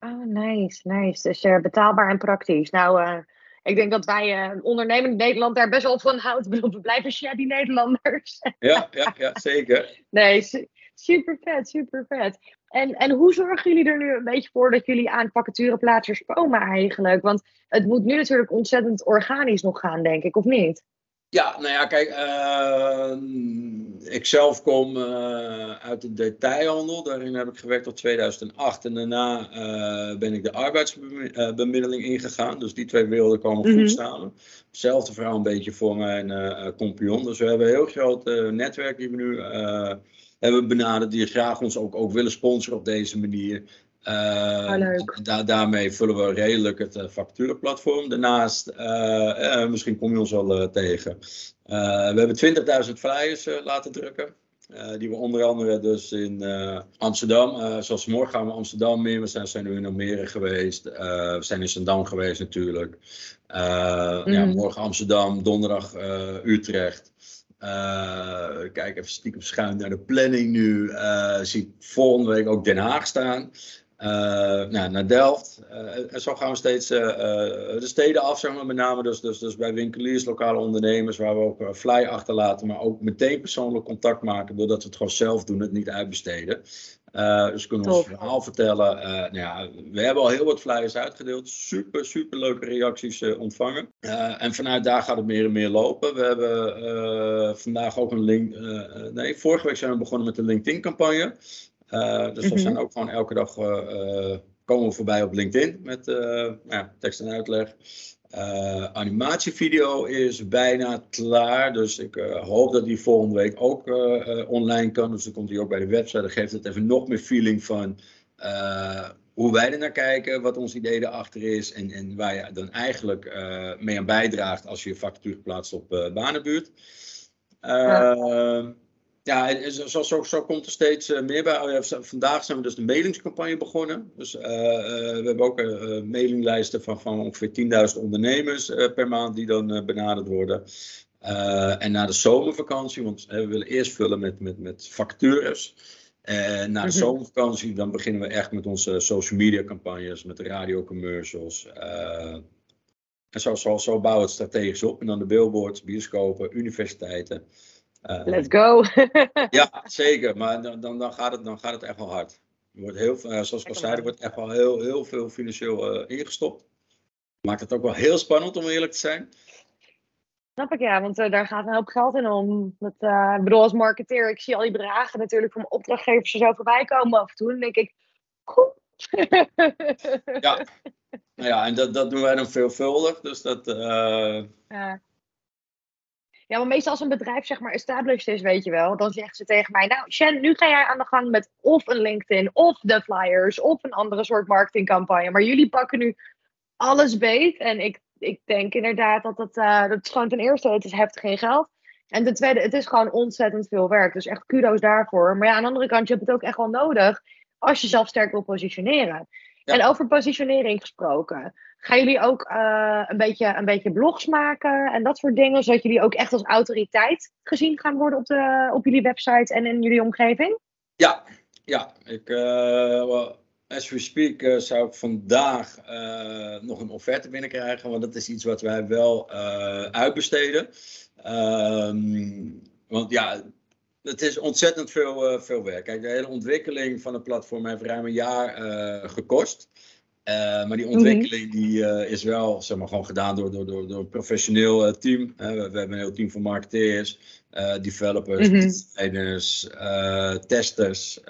Oh, nice, nice. Dus betaalbaar en praktisch. Nou, ik denk dat wij uh, ondernemend Nederland daar best wel van houden. We blijven shabby Nederlanders. Ja, ja, ja zeker. [LAUGHS] nee, Super vet, super vet. En, en hoe zorgen jullie er nu een beetje voor dat jullie aan vacatureplaatsers komen eigenlijk? Want het moet nu natuurlijk ontzettend organisch nog gaan, denk ik, of niet? Ja, nou ja, kijk, uh, ik zelf kom uh, uit de detailhandel. Daarin heb ik gewerkt tot 2008. En daarna uh, ben ik de arbeidsbemiddeling ingegaan. Dus die twee werelden komen goed mm samen. Hetzelfde verhaal een beetje voor mijn compagnon. Dus we hebben een heel groot netwerk die we nu hebben benaderd die graag ons ook, ook willen sponsoren op deze manier. Uh, daarmee vullen we redelijk het uh, facturenplatform. Daarnaast, uh, misschien kom je ons al tegen. we hebben 20.000 flyers laten drukken. die we onder andere dus in Amsterdam, zoals morgen gaan we Amsterdam meer. We zijn, zijn nu in Almere geweest. we zijn in Zandam geweest natuurlijk. ja, mhm. morgen Amsterdam, donderdag Utrecht. Uh, kijk even stiekem schuin naar de planning nu. Uh, zie volgende week ook Den Haag staan. Uh, nou, naar Delft. en zo gaan we steeds de steden af, zeg maar, met name dus, dus, dus bij winkeliers, lokale ondernemers, waar we ook fly achterlaten, maar ook meteen persoonlijk contact maken, doordat we het gewoon zelf doen, het niet uitbesteden. Uh, dus kunnen we ons verhaal vertellen. Uh, nou ja, we hebben al heel wat flyers uitgedeeld. Super, super leuke reacties uh, ontvangen. en vanuit daar gaat het meer en meer lopen. We hebben vandaag ook een link. nee, vorige week zijn we begonnen met de LinkedIn-campagne. dus we mhm. zijn ook gewoon elke dag komen we voorbij op LinkedIn met ja, tekst en uitleg. Uh, animatievideo is bijna klaar, dus ik uh, hoop dat die volgende week ook uh, online kan. Dus dan komt hij ook bij de website. Dan geeft het even nog meer feeling van hoe wij er naar kijken, wat ons idee erachter is en, en waar je dan eigenlijk mee aan bijdraagt als je je factuur plaatst op Banenbuurt. Ja. Ja, zo, zo, zo, komt er steeds eh, meer bij. Oh vandaag zijn we dus de mailingscampagne begonnen. Dus uh, uh, we hebben ook mailinglijsten van, van ongeveer 10.000 ondernemers per maand die dan benaderd worden. en na de zomervakantie, want we willen eerst vullen met, met, met vacatures. En na de mhm. zomervakantie dan beginnen we echt met onze social media campagnes, met de radiocommercials. en zo, zo, zo bouwen we het strategisch op. En dan de billboards, bioscopen, universiteiten. Uh, Let's go. [LAUGHS] ja, zeker. Maar dan, dan, dan, gaat het, dan gaat het echt wel hard. Er wordt heel, uh, zoals ik al zei, er wordt echt wel heel, heel veel financieel uh, ingestopt. Maakt het ook wel heel spannend om eerlijk te zijn. Snap ik ja, want daar gaat een hoop geld in om. Ik bedoel, als marketeer, ik zie al die bedragen natuurlijk van mijn opdrachtgevers er zo voorbij komen af en toe. En denk ik, goed. ja. [LAUGHS] Nou ja, en dat, dat doen wij dan veelvuldig. Dus dat. Ja. Ja, maar meestal als een bedrijf zeg maar established is, weet je wel, dan zeggen ze tegen mij, nou Shen, nu ga jij aan de gang met of een LinkedIn, of de flyers, of een andere soort marketingcampagne. Maar jullie pakken nu alles beet. En ik, ik denk inderdaad dat het, uh, dat is gewoon ten eerste, het is heftig geen geld. En ten tweede, het is gewoon ontzettend veel werk. Dus echt kudo's daarvoor. Maar ja, aan de andere kant, je hebt het ook echt wel nodig als je zelf sterk wil positioneren. En over positionering gesproken. Gaan jullie ook uh, een, beetje, een beetje blogs maken en dat soort dingen, zodat jullie ook echt als autoriteit gezien gaan worden op, de, op jullie website en in jullie omgeving? Ja, ja. Ik, uh, as we speak uh, zou ik vandaag nog een offerte binnenkrijgen, want dat is iets wat wij wel uitbesteden. Um, want ja, het is ontzettend veel, veel werk. Kijk, de hele ontwikkeling van het platform heeft ruim een jaar gekost. Uh, maar die mhm. ontwikkeling die, uh, is wel zeg maar, gewoon gedaan door, door, door, door een professioneel uh, team. we, we, hebben een heel team van marketeers, developers, mm -hmm. testers,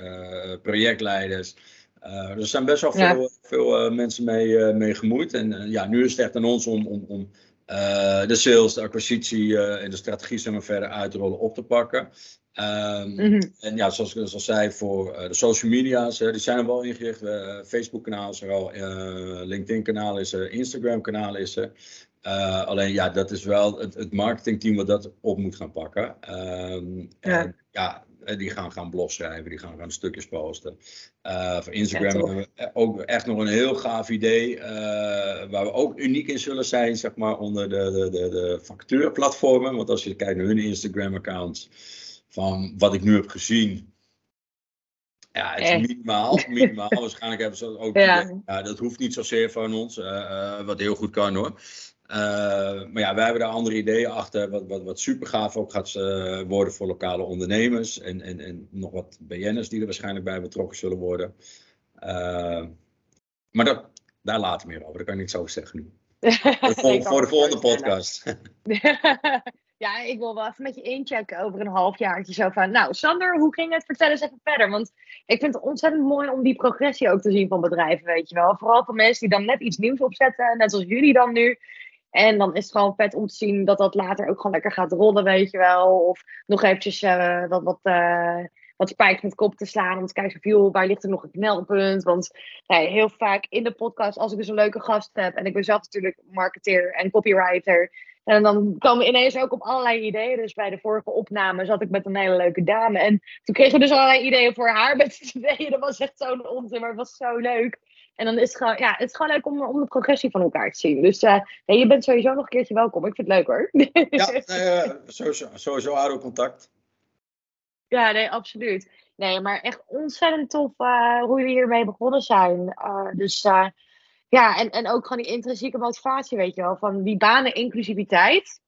projectleiders. er zijn best wel veel, veel mensen mee, mee gemoeid. En ja, nu is het echt aan ons om, om, om de sales, de acquisitie en de strategie zeg maar, verder uit te rollen op te pakken. Um, En ja, zoals ik al zei, voor uh, de social media's, uh, die zijn er wel ingericht. Uh, Facebook-kanaal is er al, LinkedIn-kanaal is er, Instagram-kanaal is er. alleen ja, dat is wel het, het marketingteam wat dat op moet gaan pakken. Um, ja. En, ja, die gaan gaan blogs schrijven, die gaan gaan stukjes posten. voor Instagram hebben we ook echt nog een heel gaaf idee, waar we ook uniek in zullen zijn, zeg maar, onder de, de, de, de factuurplatformen. Want als je kijkt naar hun Instagram-accounts van wat ik nu heb gezien. Ja, het is minimaal. minimaal. [LAUGHS] Waarschijnlijk hebben ze ook. Ja. ja. dat hoeft niet zozeer van ons. Uh, uh, wat heel goed kan hoor. Uh, maar ja, wij hebben daar andere ideeën achter. Wat, wat, wat super gaaf ook gaat worden voor lokale ondernemers. En, en, en nog wat BN'ers die er waarschijnlijk bij betrokken zullen worden. maar dat, daar later meer over. Daar kan ik niks over zeggen nu. voor, [LAUGHS] voor de volgende podcast. [LAUGHS] ja, ik wil wel even met je inchecken over een halfjaartje. Zo van, nou Sander, hoe ging het? Vertel eens even verder. Want ik vind het ontzettend mooi om die progressie ook te zien van bedrijven, weet je wel. Vooral van mensen die dan net iets nieuws opzetten, net zoals jullie dan nu. En dan is het gewoon vet om te zien dat dat later ook gewoon lekker gaat rollen, weet je wel. Of nog eventjes uh, wat, wat, uh, wat met kop te slaan. Om te kijken joh, waar ligt er nog een knelpunt? Want heel vaak in de podcast, als ik dus een leuke gast heb. En ik ben zelf natuurlijk marketeer en copywriter en dan komen we ineens ook op allerlei ideeën. Dus bij de vorige opname zat ik met een hele leuke dame. En toen kregen we dus allerlei ideeën voor haar [LAUGHS] met z'n tweeën. Dat was echt zo'n onzin, maar het was zo leuk. En dan is het gewoon, ja, het is gewoon leuk om, om de progressie van elkaar te zien. Dus uh, nee, je bent sowieso nog een keertje welkom. Ik vind het leuk hoor. Ja, [LAUGHS] uh, sowieso, sowieso houden contact. Ja, nee, absoluut. Nee, maar echt ontzettend tof uh, hoe jullie hiermee begonnen zijn. dus ja, en, en ook gewoon die intrinsieke motivatie, weet je wel, van die banen inclusiviteit.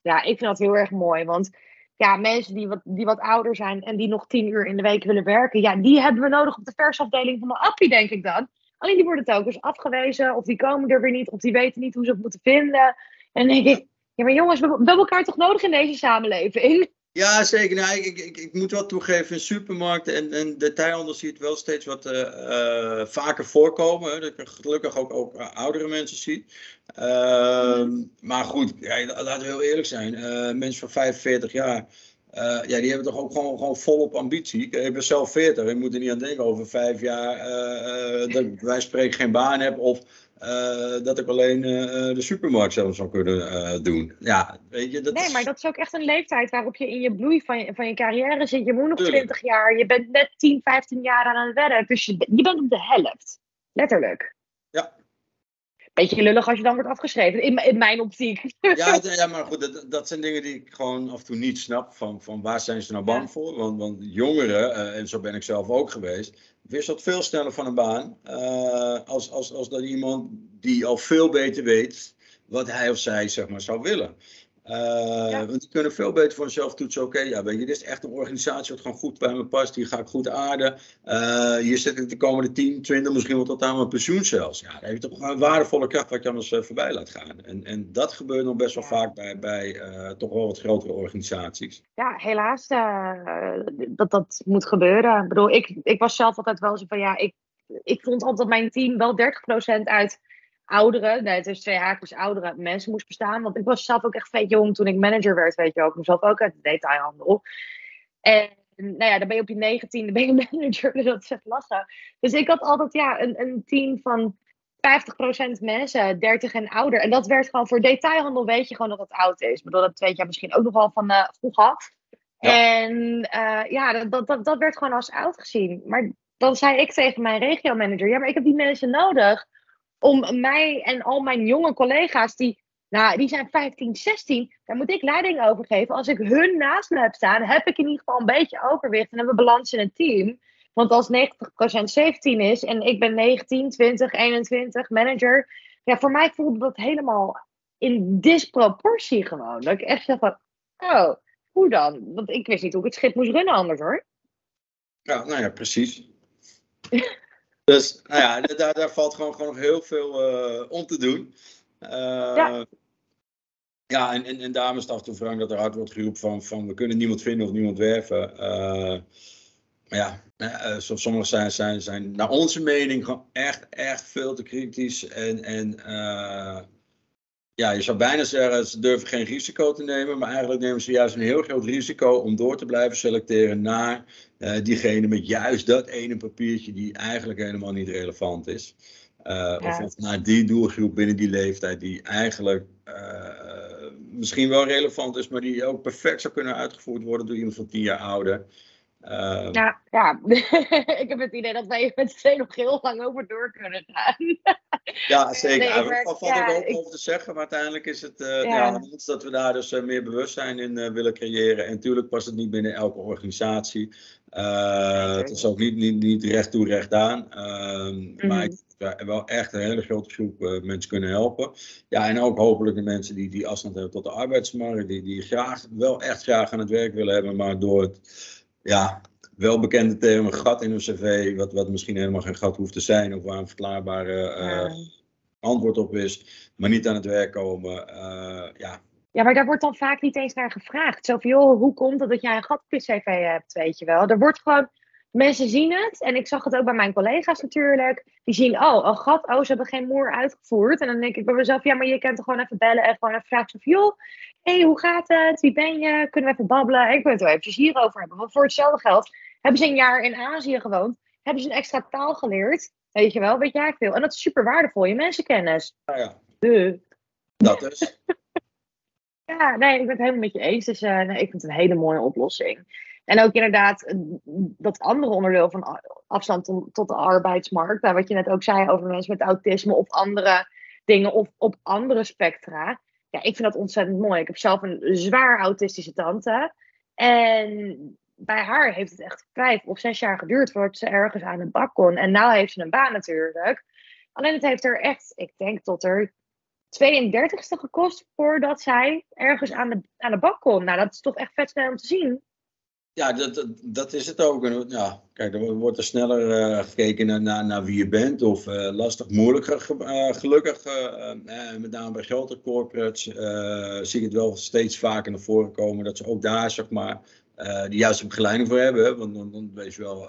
Ja, ik vind dat heel erg mooi, want ja, mensen die wat, die wat ouder zijn en die nog tien uur in de week willen werken, ja, die hebben we nodig op de versafdeling van de appie, denk ik dan. Alleen die worden telkens afgewezen, of die komen er weer niet, of die weten niet hoe ze het moeten vinden. En dan denk ik, ja, maar jongens, we hebben elkaar toch nodig in deze samenleving? Ja, zeker. Nou, ik, ik, ik, moet wel toegeven, in supermarkten en, en detailhandel zie je het wel steeds wat uh, vaker voorkomen. Hè, dat ik gelukkig ook, ook oudere mensen zie. Uh, maar goed, ja, laten we heel eerlijk zijn. Mensen van 45 jaar, ja, die hebben toch ook gewoon, gewoon volop ambitie. Ik ben zelf 40, ik moet er niet aan denken over vijf jaar dat wij spreken geen baan heb of uh, dat ik alleen uh, de supermarkt zelf zou kunnen uh, doen. Ja, weet je, dat nee, maar dat is ook echt een leeftijd waarop je in je bloei van je, van je carrière zit. Je moet nog Tuurlijk. 20 jaar, je bent net 10, 15 jaar aan het werk. Dus je, je bent op de helft. Letterlijk. Ja. Beetje lullig als je dan wordt afgeschreven, in, in mijn optiek. Ja, ja maar goed, dat, dat zijn dingen die ik gewoon af en toe niet snap. Van, van waar zijn ze nou bang ja. voor? Want, want jongeren, en zo ben ik zelf ook geweest wisselt veel sneller van een baan uh, als, als, als dat iemand die al veel beter weet wat hij of zij zeg maar, zou willen. Uh, Want die kunnen veel beter voor zichzelf toetsen. Oké, ja, weet je, dit is echt een organisatie wat gewoon goed bij me past. Hier ga ik goed aarden. Uh, hier zit ik de komende 10, 20, misschien wel tot aan mijn pensioen zelfs. Ja, dan heb je toch een waardevolle kracht wat je anders uh, voorbij laat gaan. En, en dat gebeurt nog best wel vaak bij, bij toch wel wat grotere organisaties. Ja, helaas dat dat moet gebeuren. Ik bedoel, ik, ik was zelf altijd wel zo van ja, ik, ik vond altijd dat mijn team wel 30% uit oudere, nee, het is twee haakjes oudere mensen moest bestaan. Want ik was zelf ook echt vet jong toen ik manager werd, weet je ook. Ik zelf ook uit de detailhandel. En nou ja, dan ben je op je negentiende ben je [LAUGHS] manager, dus dat is echt lachen. Dus ik had altijd ja, een, een team van 50% mensen, 30 en ouder. En dat werd gewoon voor detailhandel, weet je gewoon dat het oud is. Ik bedoel, dat weet je misschien ook nog wel van uh, vroeg En uh, ja, dat, dat, dat werd gewoon als oud gezien. Maar dan zei ik tegen mijn regiomanager, ja, maar ik heb die mensen nodig om mij en al mijn jonge collega's die, nou, die zijn 15, 16, daar moet ik leiding over geven. Als ik hun naast me heb staan, heb ik in ieder geval een beetje overwicht en hebben we balans in het team. Want als 90% 17 is en ik ben 19, 20, 21 manager, ja, voor mij voelde dat helemaal in disproportie gewoon. Dat ik echt zeg van, oh, hoe dan? Want ik wist niet hoe ik het schip moest runnen anders hoor. Ja, nou ja, precies. [LAUGHS] Dus nou ja, daar, daar valt gewoon, gewoon nog heel veel uh, om te doen. Uh, ja. Ja, en, en, en daarom is het af en toe Frank dat er hard wordt geroepen van, van we kunnen niemand vinden of niemand werven. Uh, maar ja, sommigen zijn, zijn, zijn naar onze mening gewoon echt, echt veel te kritisch. En, en ja, je zou bijna zeggen, ze durven geen risico te nemen, maar eigenlijk nemen ze juist een heel groot risico om door te blijven selecteren naar uh, diegene met juist dat ene papiertje die eigenlijk helemaal niet relevant is. Uh, Of, naar die doelgroep binnen die leeftijd die eigenlijk uh, misschien wel relevant is, maar die ook perfect zou kunnen uitgevoerd worden door iemand van tien jaar ouder. Uh, ja, ja. [LAUGHS] ik heb het idee dat wij met z'n nog heel lang over door kunnen gaan. [LAUGHS] ja, zeker. Nee, er valt ja, ook ik... over te zeggen, maar uiteindelijk is het uh, ja. ja dat we daar dus uh, meer bewustzijn in willen creëren. En natuurlijk past het niet binnen elke organisatie. het is ook niet, niet, niet recht toe, recht aan. Mm. Maar ik ja, wel echt een hele grote groep mensen kunnen helpen. Ja, en ook hopelijk de mensen die, die afstand hebben tot de arbeidsmarkt, die, die graag, wel echt graag aan het werk willen hebben, maar door het ja, wel bekende term, een gat in een cv, wat, wat misschien helemaal geen gat hoeft te zijn, of waar een verklaarbare uh, antwoord op is, maar niet aan het werk komen. Uh, ja. ja, maar daar wordt dan vaak niet eens naar gevraagd. Zo van, joh, hoe komt het dat jij een gat op je cv hebt, weet je wel. Er wordt gewoon, mensen zien het, en ik zag het ook bij mijn collega's natuurlijk, die zien, oh, een gat, oh, ze hebben geen moer uitgevoerd. En dan denk ik bij mezelf, ja, maar je kunt toch gewoon even bellen en gewoon even vragen of, joh, hey, hoe gaat het? Wie ben je? Kunnen we even babbelen? Ik wil het wel eventjes hierover hebben. Want voor hetzelfde geld hebben ze een jaar in Azië gewoond. Hebben ze een extra taal geleerd. Weet je wel, weet jij veel. En dat is super waardevol, je mensenkennis. Ja, ja. De. Dat is. [LAUGHS] ja, nee, ik ben het helemaal met je eens. Dus uh, nee, ik vind het een hele mooie oplossing. En ook inderdaad dat andere onderdeel van afstand tot de arbeidsmarkt. Nou, wat je net ook zei over mensen met autisme of andere dingen of op andere spectra ja, ik vind dat ontzettend mooi. Ik heb zelf een zwaar autistische tante. En bij haar heeft het echt vijf of zes jaar geduurd voordat ze ergens aan de bak kon. En nu heeft ze een baan natuurlijk. Alleen het heeft er echt, ik denk tot er 32ste gekost voordat zij ergens aan de, aan de bak kon. Nou, dat is toch echt vet snel om te zien. Ja, dat, dat, is het ook. ja, kijk, er wordt er sneller uh, gekeken naar, naar, wie je bent. Of uh, lastig, moeilijk. Uh, gelukkig, met name bij grote corporates, zie ik het wel steeds vaker naar voren komen. Dat ze ook daar, zeg maar, de juiste begeleiding voor hebben. Want dan, dan wees je wel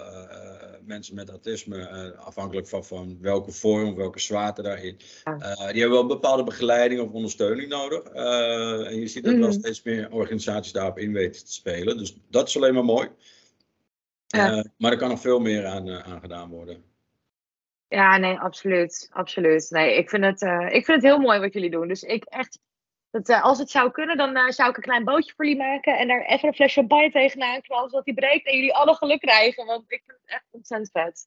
mensen met autisme, afhankelijk van, van welke vorm, welke zwaarte daarin, die hebben wel een bepaalde begeleiding of ondersteuning nodig. En je ziet dat mm wel mhm. steeds meer organisaties daarop in weten te spelen. Dus dat is alleen maar mooi. Ja. maar er kan nog veel meer aan, aan gedaan worden. Ja, nee, absoluut. Absoluut. Nee, ik vind, het, ik vind het heel mooi wat jullie doen. Dus ik echt dat, uh, als het zou kunnen, dan uh, zou ik een klein bootje voor jullie maken en daar even een flesje champagne tegenaan knallen, zodat die breekt en jullie alle geluk krijgen. Want ik vind het echt ontzettend vet.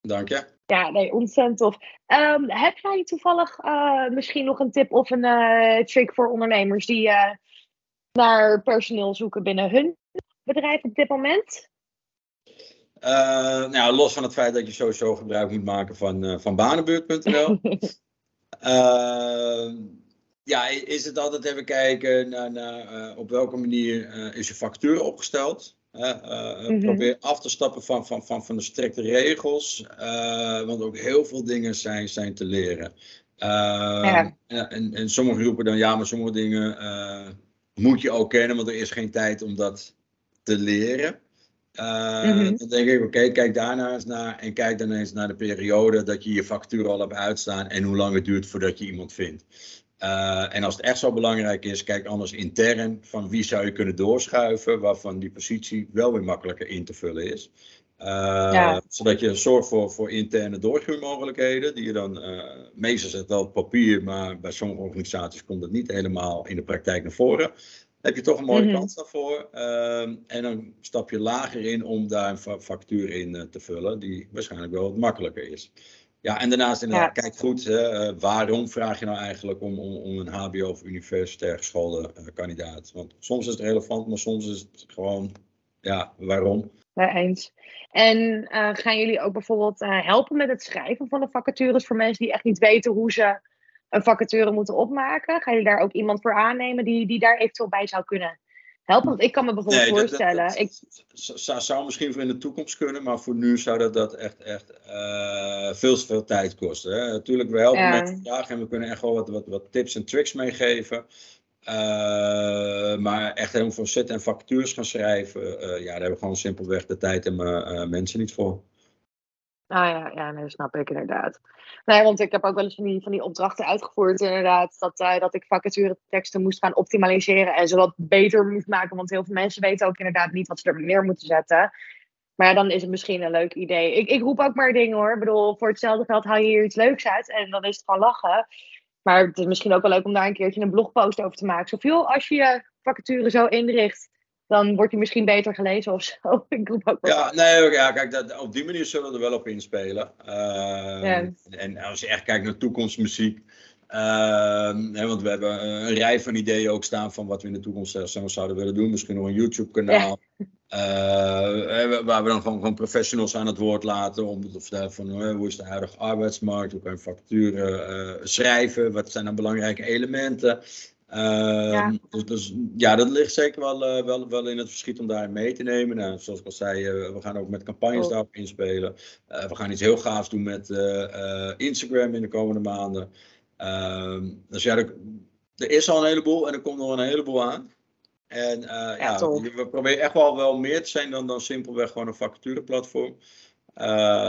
Dank je. Ja, nee, ontzettend tof. Um, heb jij toevallig uh, misschien nog een tip of een trick voor ondernemers die naar personeel zoeken binnen hun bedrijf op dit moment? nou, los van het feit dat je sowieso gebruik moet maken van, van banenbeurt.nl. [LAUGHS] ja, is het altijd even kijken naar, naar op welke manier is je factuur opgesteld. Mm Probeer af te stappen van, van, van, van de strikte regels. want ook heel veel dingen zijn, zijn te leren. Ja. En, en sommigen roepen dan ja, maar sommige dingen moet je ook kennen, want er is geen tijd om dat te leren. Uh, Dan denk ik, oké, kijk daarna eens naar en kijk dan eens naar de periode dat je je factuur al hebt uitstaan en hoe lang het duurt voordat je iemand vindt. Uh, en als het echt zo belangrijk is, kijk anders intern van wie zou je kunnen doorschuiven, waarvan die positie wel weer makkelijker in te vullen is. Uh, Zodat je zorgt voor, voor interne doorgroeimogelijkheden, die je dan meestal zet wel op papier, maar bij sommige organisaties komt dat niet helemaal in de praktijk naar voren heb je toch een mooie mm kans daarvoor. Ehm, en dan stap je lager in om daar een factuur in te vullen, die waarschijnlijk wel wat makkelijker is. Ja, en daarnaast inderdaad, kijk goed, uh, waarom vraag je nou eigenlijk om, om, om een HBO of universitair geschoolde uh, kandidaat? Want soms is het relevant, maar soms is het gewoon, ja, waarom? Ja, eens. En gaan jullie ook bijvoorbeeld helpen met het schrijven van de vacatures voor mensen die echt niet weten hoe ze een vacature moeten opmaken? Ga je daar ook iemand voor aannemen die, die daar eventueel bij zou kunnen helpen? Want ik kan me bijvoorbeeld voorstellen. Dat, ik... zou, misschien voor in de toekomst kunnen, maar voor nu zou dat, dat echt, echt uh, veel te veel tijd kosten. Hè? Natuurlijk, we helpen met vandaag en we kunnen echt wel wat, wat, wat tips en tricks meegeven. Uh, maar echt helemaal voor zitten en vacatures gaan schrijven, uh, ja, daar hebben we gewoon simpelweg de tijd en mensen niet voor. Ah ja, ja nee, snap ik inderdaad. Nee, want ik heb ook wel eens van die, van die opdrachten uitgevoerd, inderdaad. Dat, uh, dat ik vacature teksten moest gaan optimaliseren en ze wat beter moest maken. Want heel veel mensen weten ook inderdaad niet wat ze er meer moeten zetten. Maar ja, dan is het misschien een leuk idee. Ik, ik roep ook maar dingen hoor. Ik bedoel, voor hetzelfde geld haal je hier iets leuks uit en dan is het gewoon lachen. Maar het is misschien ook wel leuk om daar een keertje een blogpost over te maken. Zoveel als je je vacature zo inricht dan wordt hij misschien beter gelezen of zo. [LAUGHS] Ik roep ook ja, nee, ja, kijk, dat, op die manier zullen we er wel op inspelen. Uh, En als je echt kijkt naar toekomstmuziek. Uh, hè, want we hebben een rij van ideeën ook staan van wat we in de toekomst zo zouden willen doen. Misschien nog een YouTube-kanaal. Uh, waar we dan gewoon, gewoon professionals aan het woord laten om te vertellen van hoe is de huidige arbeidsmarkt, hoe kan je facturen schrijven, wat zijn dan belangrijke elementen. Ehm, dus, dus, ja, dat ligt zeker wel, uh, wel, wel in het verschiet om daar mee te nemen. Nou, zoals ik al zei, uh, we gaan ook met campagnes oh. daarop inspelen. Uh, we gaan iets heel gaafs doen met Instagram in de komende maanden. Ehm, dus ja, er, er, is al een heleboel en er komt nog een heleboel aan. En ja, ja we proberen echt wel, wel meer te zijn dan, dan simpelweg gewoon een vacatureplatform.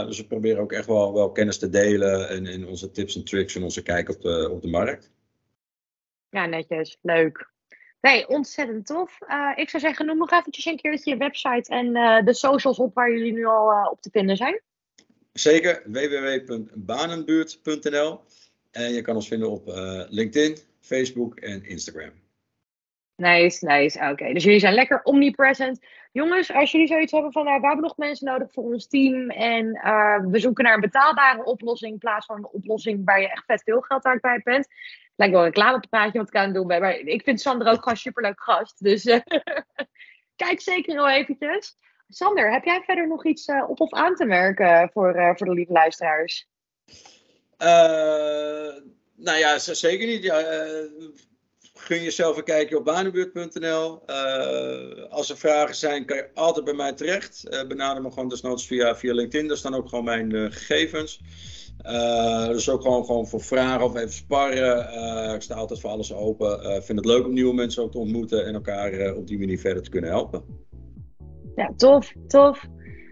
dus we proberen ook echt wel, wel kennis te delen en, en onze tips en tricks en onze kijk op de, op de markt. Ja, netjes. Leuk. Nee, ontzettend tof. Uh, ik zou zeggen, noem nog eventjes een keertje je website en uh, de socials op waar jullie nu al uh, op te vinden zijn. Zeker, www.banenbuurt.nl. En je kan ons vinden op LinkedIn, Facebook en Instagram. Nice, nice. Oké, dus jullie zijn lekker omnipresent. Jongens, als jullie zoiets hebben van, nou, we hebben nog mensen nodig voor ons team en we zoeken naar een betaalbare oplossing in plaats van een oplossing waar je echt vet veel geld aan kwijt bent lijkt wel een reclamepraatje wat ik aan het doen ben. Maar ik vind Sander ook gewoon superleuk gast. Dus uh, [LAUGHS] kijk zeker wel eventjes. Sander, heb jij verder nog iets uh, op of aan te merken voor, uh, voor de lieve luisteraars? nou ja, zeker niet. Ja, gun jezelf een kijkje op banenbuurt.nl. als er vragen zijn, kan je altijd bij mij terecht. benader me gewoon desnoods via, via LinkedIn. Daar staan ook gewoon mijn gegevens. Uh, dus ook gewoon, gewoon voor vragen of even sparren. Uh, ik sta altijd voor alles open. Uh, vind het leuk om nieuwe mensen ook te ontmoeten en elkaar op die manier verder te kunnen helpen. Ja, tof, tof.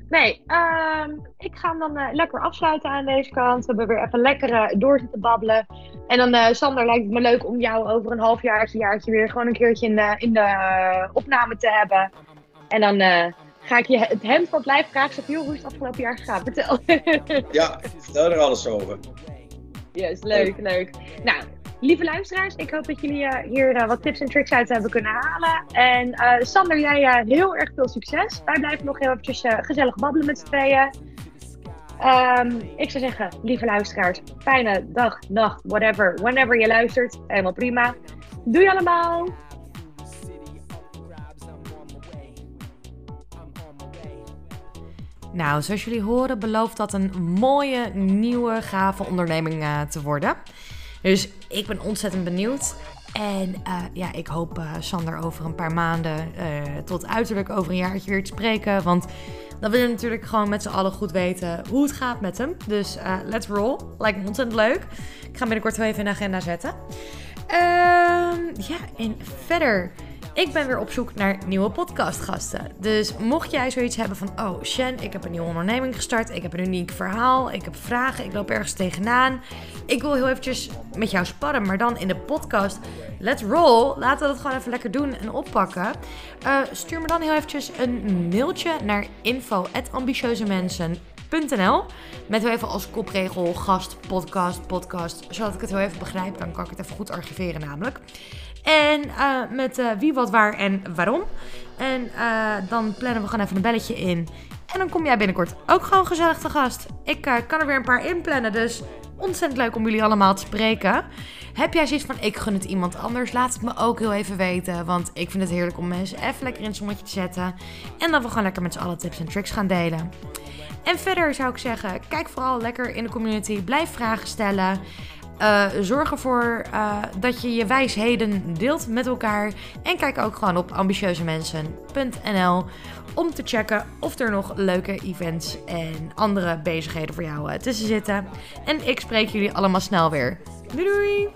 Nee, uh, ik ga hem dan lekker afsluiten aan deze kant. We hebben weer even lekker door zitten babbelen. En dan, Sander, lijkt het me leuk om jou over een halfjaartje, jaartje weer gewoon een keertje in de, in de opname te hebben. En dan ga ik je het hemd van het lijf vragen. Zeg, hoe is het afgelopen jaar gegaan? Vertel. ja, vertel er alles over. Yes, leuk, leuk. Nou, lieve luisteraars, ik hoop dat jullie uh, hier uh, wat tips en tricks uit hebben kunnen halen. En uh, Sander, jij heel erg veel succes. Wij blijven nog heel eventjes gezellig babbelen met z'n tweeën. Um, ik zou zeggen, lieve luisteraars, fijne dag, nacht, whatever, whenever je luistert. Helemaal prima. Doei allemaal! Nou, zoals jullie horen belooft dat een mooie, nieuwe, gave onderneming uh, te worden. Dus ik ben ontzettend benieuwd. En uh, ja, ik hoop uh, Sander over een paar maanden tot uiterlijk over een jaartje weer te spreken. Want dan willen we natuurlijk gewoon met z'n allen goed weten hoe het gaat met hem. Dus let's roll. Lijkt me ontzettend leuk. Ik ga binnenkort wel even in de agenda zetten. Ehm, ja, en verder ik ben weer op zoek naar nieuwe podcastgasten. Dus mocht jij zoiets hebben van: Oh, Shen, ik heb een nieuwe onderneming gestart. Ik heb een uniek verhaal. Ik heb vragen. Ik loop ergens tegenaan. Ik wil heel eventjes met jou sparren, maar dan in de podcast. Let's roll. Laten we dat gewoon even lekker doen en oppakken. Uh, stuur me dan heel eventjes een mailtje naar info.ambitieuzemensen.nl Met heel even als kopregel gast, podcast, podcast. Zodat ik het heel even begrijp. Dan kan ik het even goed archiveren namelijk. En uh, met uh, wie, wat, waar en waarom. En uh, dan plannen we gewoon even een belletje in. En dan kom jij binnenkort ook gewoon gezellig te gast. Ik kan er weer een paar inplannen, dus ontzettend leuk om jullie allemaal te spreken. Heb jij zoiets van, ik gun het iemand anders? Laat het me ook heel even weten. Want ik vind het heerlijk om mensen even lekker in het zonnetje te zetten. En dat we gewoon lekker met z'n allen tips en tricks gaan delen. En verder zou ik zeggen, kijk vooral lekker in de community. Blijf vragen stellen. Uh, zorg ervoor uh, dat je je wijsheden deelt met elkaar. En kijk ook gewoon op ambitieuzemensen.nl om te checken of er nog leuke events en andere bezigheden voor jou uh, tussen zitten. En ik spreek jullie allemaal snel weer. Doei doei!